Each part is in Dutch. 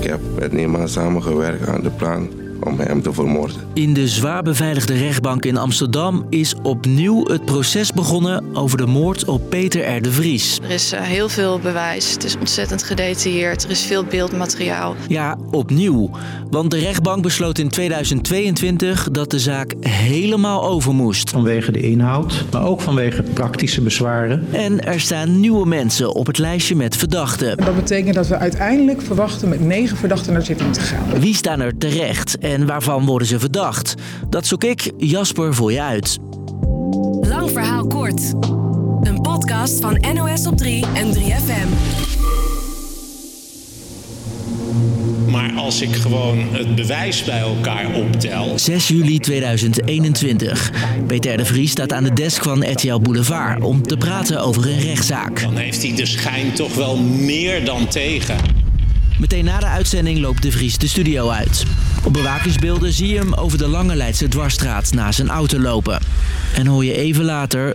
Ik heb met niemand samengewerkt aan de plan om hem te vermoorden. In de zwaar beveiligde rechtbank in Amsterdam is opnieuw het proces begonnen over de moord op Peter R. de Vries. Er is uh, heel veel bewijs. Het is ontzettend gedetailleerd. Er is veel beeldmateriaal. Ja, opnieuw. Want de rechtbank besloot in 2022 dat de zaak helemaal over moest. Vanwege de inhoud, maar ook vanwege praktische bezwaren. En er staan nieuwe mensen op het lijstje met verdachten. Dat betekent dat we uiteindelijk verwachten met negen verdachten naar zitting te gaan. Wie staan er terecht en waarvan worden ze verdacht? Dat zoek ik, Jasper, voor je uit. Lang verhaal kort. Een podcast van NOS op 3 en 3FM. Maar als ik gewoon het bewijs bij elkaar optel. 6 juli 2021. Peter de Vries staat aan de desk van RTL Boulevard om te praten over een rechtszaak. Dan heeft hij de schijn toch wel meer dan tegen. Meteen na de uitzending loopt de Vries de studio uit. Op bewakingsbeelden zie je hem over de Lange Leidse dwarsstraat naast zijn auto lopen. En hoor je even later...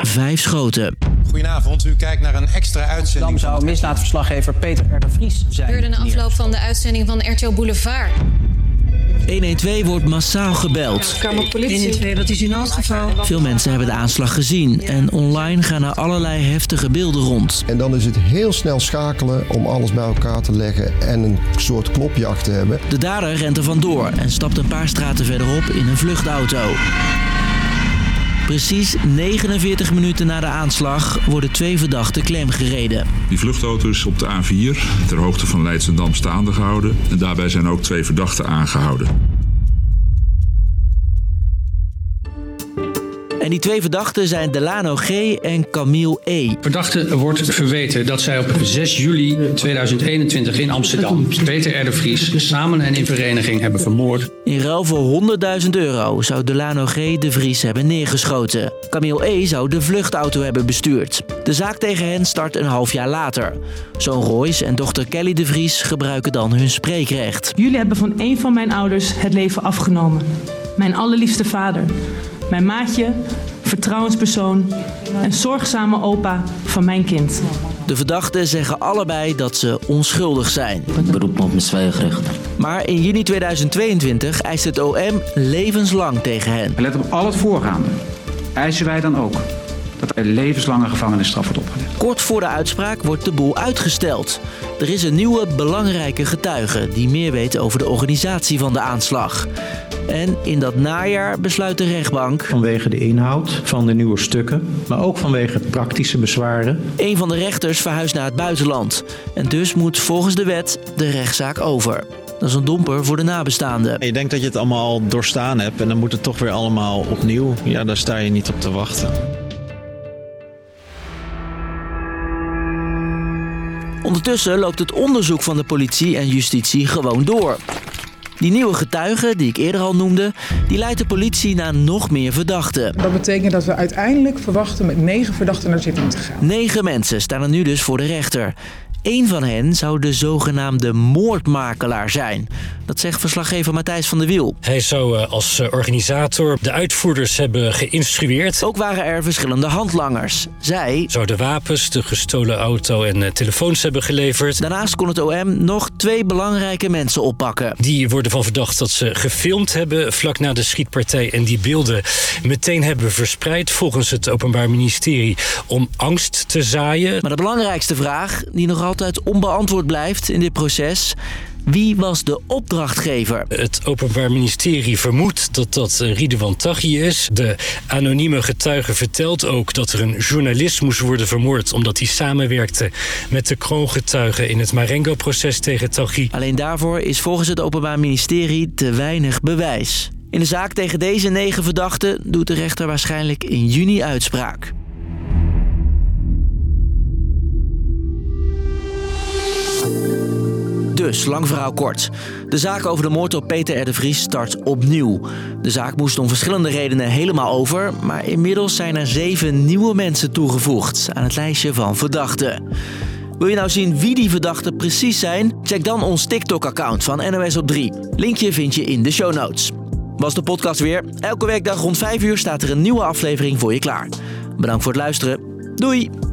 Vijf schoten. Goedenavond, u kijkt naar een extra uitzending. Dan zou misdaadverslaggever Peter R. de Vries zijn. gebeurde na afloop van de uitzending van RTL Boulevard. 112 wordt massaal gebeld. 112, wat is uw noodgeval? Veel mensen hebben de aanslag gezien en online gaan er allerlei heftige beelden rond. En dan is het heel snel schakelen om alles bij elkaar te leggen en een soort klopjacht te hebben. De dader rent er vandoor en stapt een paar straten verderop in een vluchtauto. Precies 49 minuten na de aanslag worden twee verdachten klemgereden. Die vluchtauto is op de A4 ter hoogte van Leidschendam staande gehouden. En daarbij zijn ook twee verdachten aangehouden. En die twee verdachten zijn Delano G. en Camille E. Verdachte wordt verweten dat zij op 6 juli 2021 in Amsterdam Peter R. de Vries samen en in vereniging hebben vermoord. In ruil voor 100.000 euro zou Delano G. de Vries hebben neergeschoten. Camille E. zou de vluchtauto hebben bestuurd. De zaak tegen hen start een half jaar later. Zoon Royce en dochter Kelly de Vries gebruiken dan hun spreekrecht. Jullie hebben van een van mijn ouders het leven afgenomen. Mijn allerliefste vader. Mijn maatje, vertrouwenspersoon en zorgzame opa van mijn kind. De verdachten zeggen allebei dat ze onschuldig zijn. Ik beroep me op mijn zwijgrecht. Maar in juni 2022 eist het OM levenslang tegen hen. Let op al het voorgaande. Eisen wij dan ook dat er levenslange gevangenisstraf wordt opgelegd. Kort voor de uitspraak wordt de boel uitgesteld. Er is een nieuwe belangrijke getuige die meer weet over de organisatie van de aanslag. En in dat najaar besluit de rechtbank. Vanwege de inhoud van de nieuwe stukken, maar ook vanwege praktische bezwaren. Een van de rechters verhuist naar het buitenland. En dus moet volgens de wet de rechtszaak over. Dat is een domper voor de nabestaanden. Je denkt dat je het allemaal al doorstaan hebt en dan moet het toch weer allemaal opnieuw. Ja, daar sta je niet op te wachten. Ondertussen loopt het onderzoek van de politie en justitie gewoon door. Die nieuwe getuige, die ik eerder al noemde, die leidt de politie naar nog meer verdachten. Dat betekent dat we uiteindelijk verwachten met negen verdachten naar zitting te gaan. Negen mensen staan er nu dus voor de rechter. Eén van hen zou de zogenaamde moordmakelaar zijn. Dat zegt verslaggever Matthijs van der Wiel. Hij zou als organisator de uitvoerders hebben geïnstrueerd. Ook waren er verschillende handlangers. Zij zouden wapens, de gestolen auto en telefoons hebben geleverd. Daarnaast kon het OM nog twee belangrijke mensen oppakken. Die worden van verdacht dat ze gefilmd hebben vlak na de schietpartij... en die beelden meteen hebben verspreid volgens het Openbaar Ministerie... om angst te zaaien. Maar de belangrijkste vraag, die nog altijd onbeantwoord blijft in dit proces... Wie was de opdrachtgever? Het Openbaar Ministerie vermoedt dat dat Ridwan Taghi is. De anonieme getuige vertelt ook dat er een journalist moest worden vermoord... omdat hij samenwerkte met de kroongetuigen in het Marengo-proces tegen Taghi. Alleen daarvoor is volgens het Openbaar Ministerie te weinig bewijs. In de zaak tegen deze negen verdachten doet de rechter waarschijnlijk in juni uitspraak. Dus, lang verhaal kort. De zaak over de moord op Peter R. de Vries start opnieuw. De zaak moest om verschillende redenen helemaal over... maar inmiddels zijn er zeven nieuwe mensen toegevoegd... aan het lijstje van verdachten. Wil je nou zien wie die verdachten precies zijn? Check dan ons TikTok-account van NOS op 3. Linkje vind je in de show notes. Was de podcast weer. Elke werkdag rond 5 uur staat er een nieuwe aflevering voor je klaar. Bedankt voor het luisteren. Doei!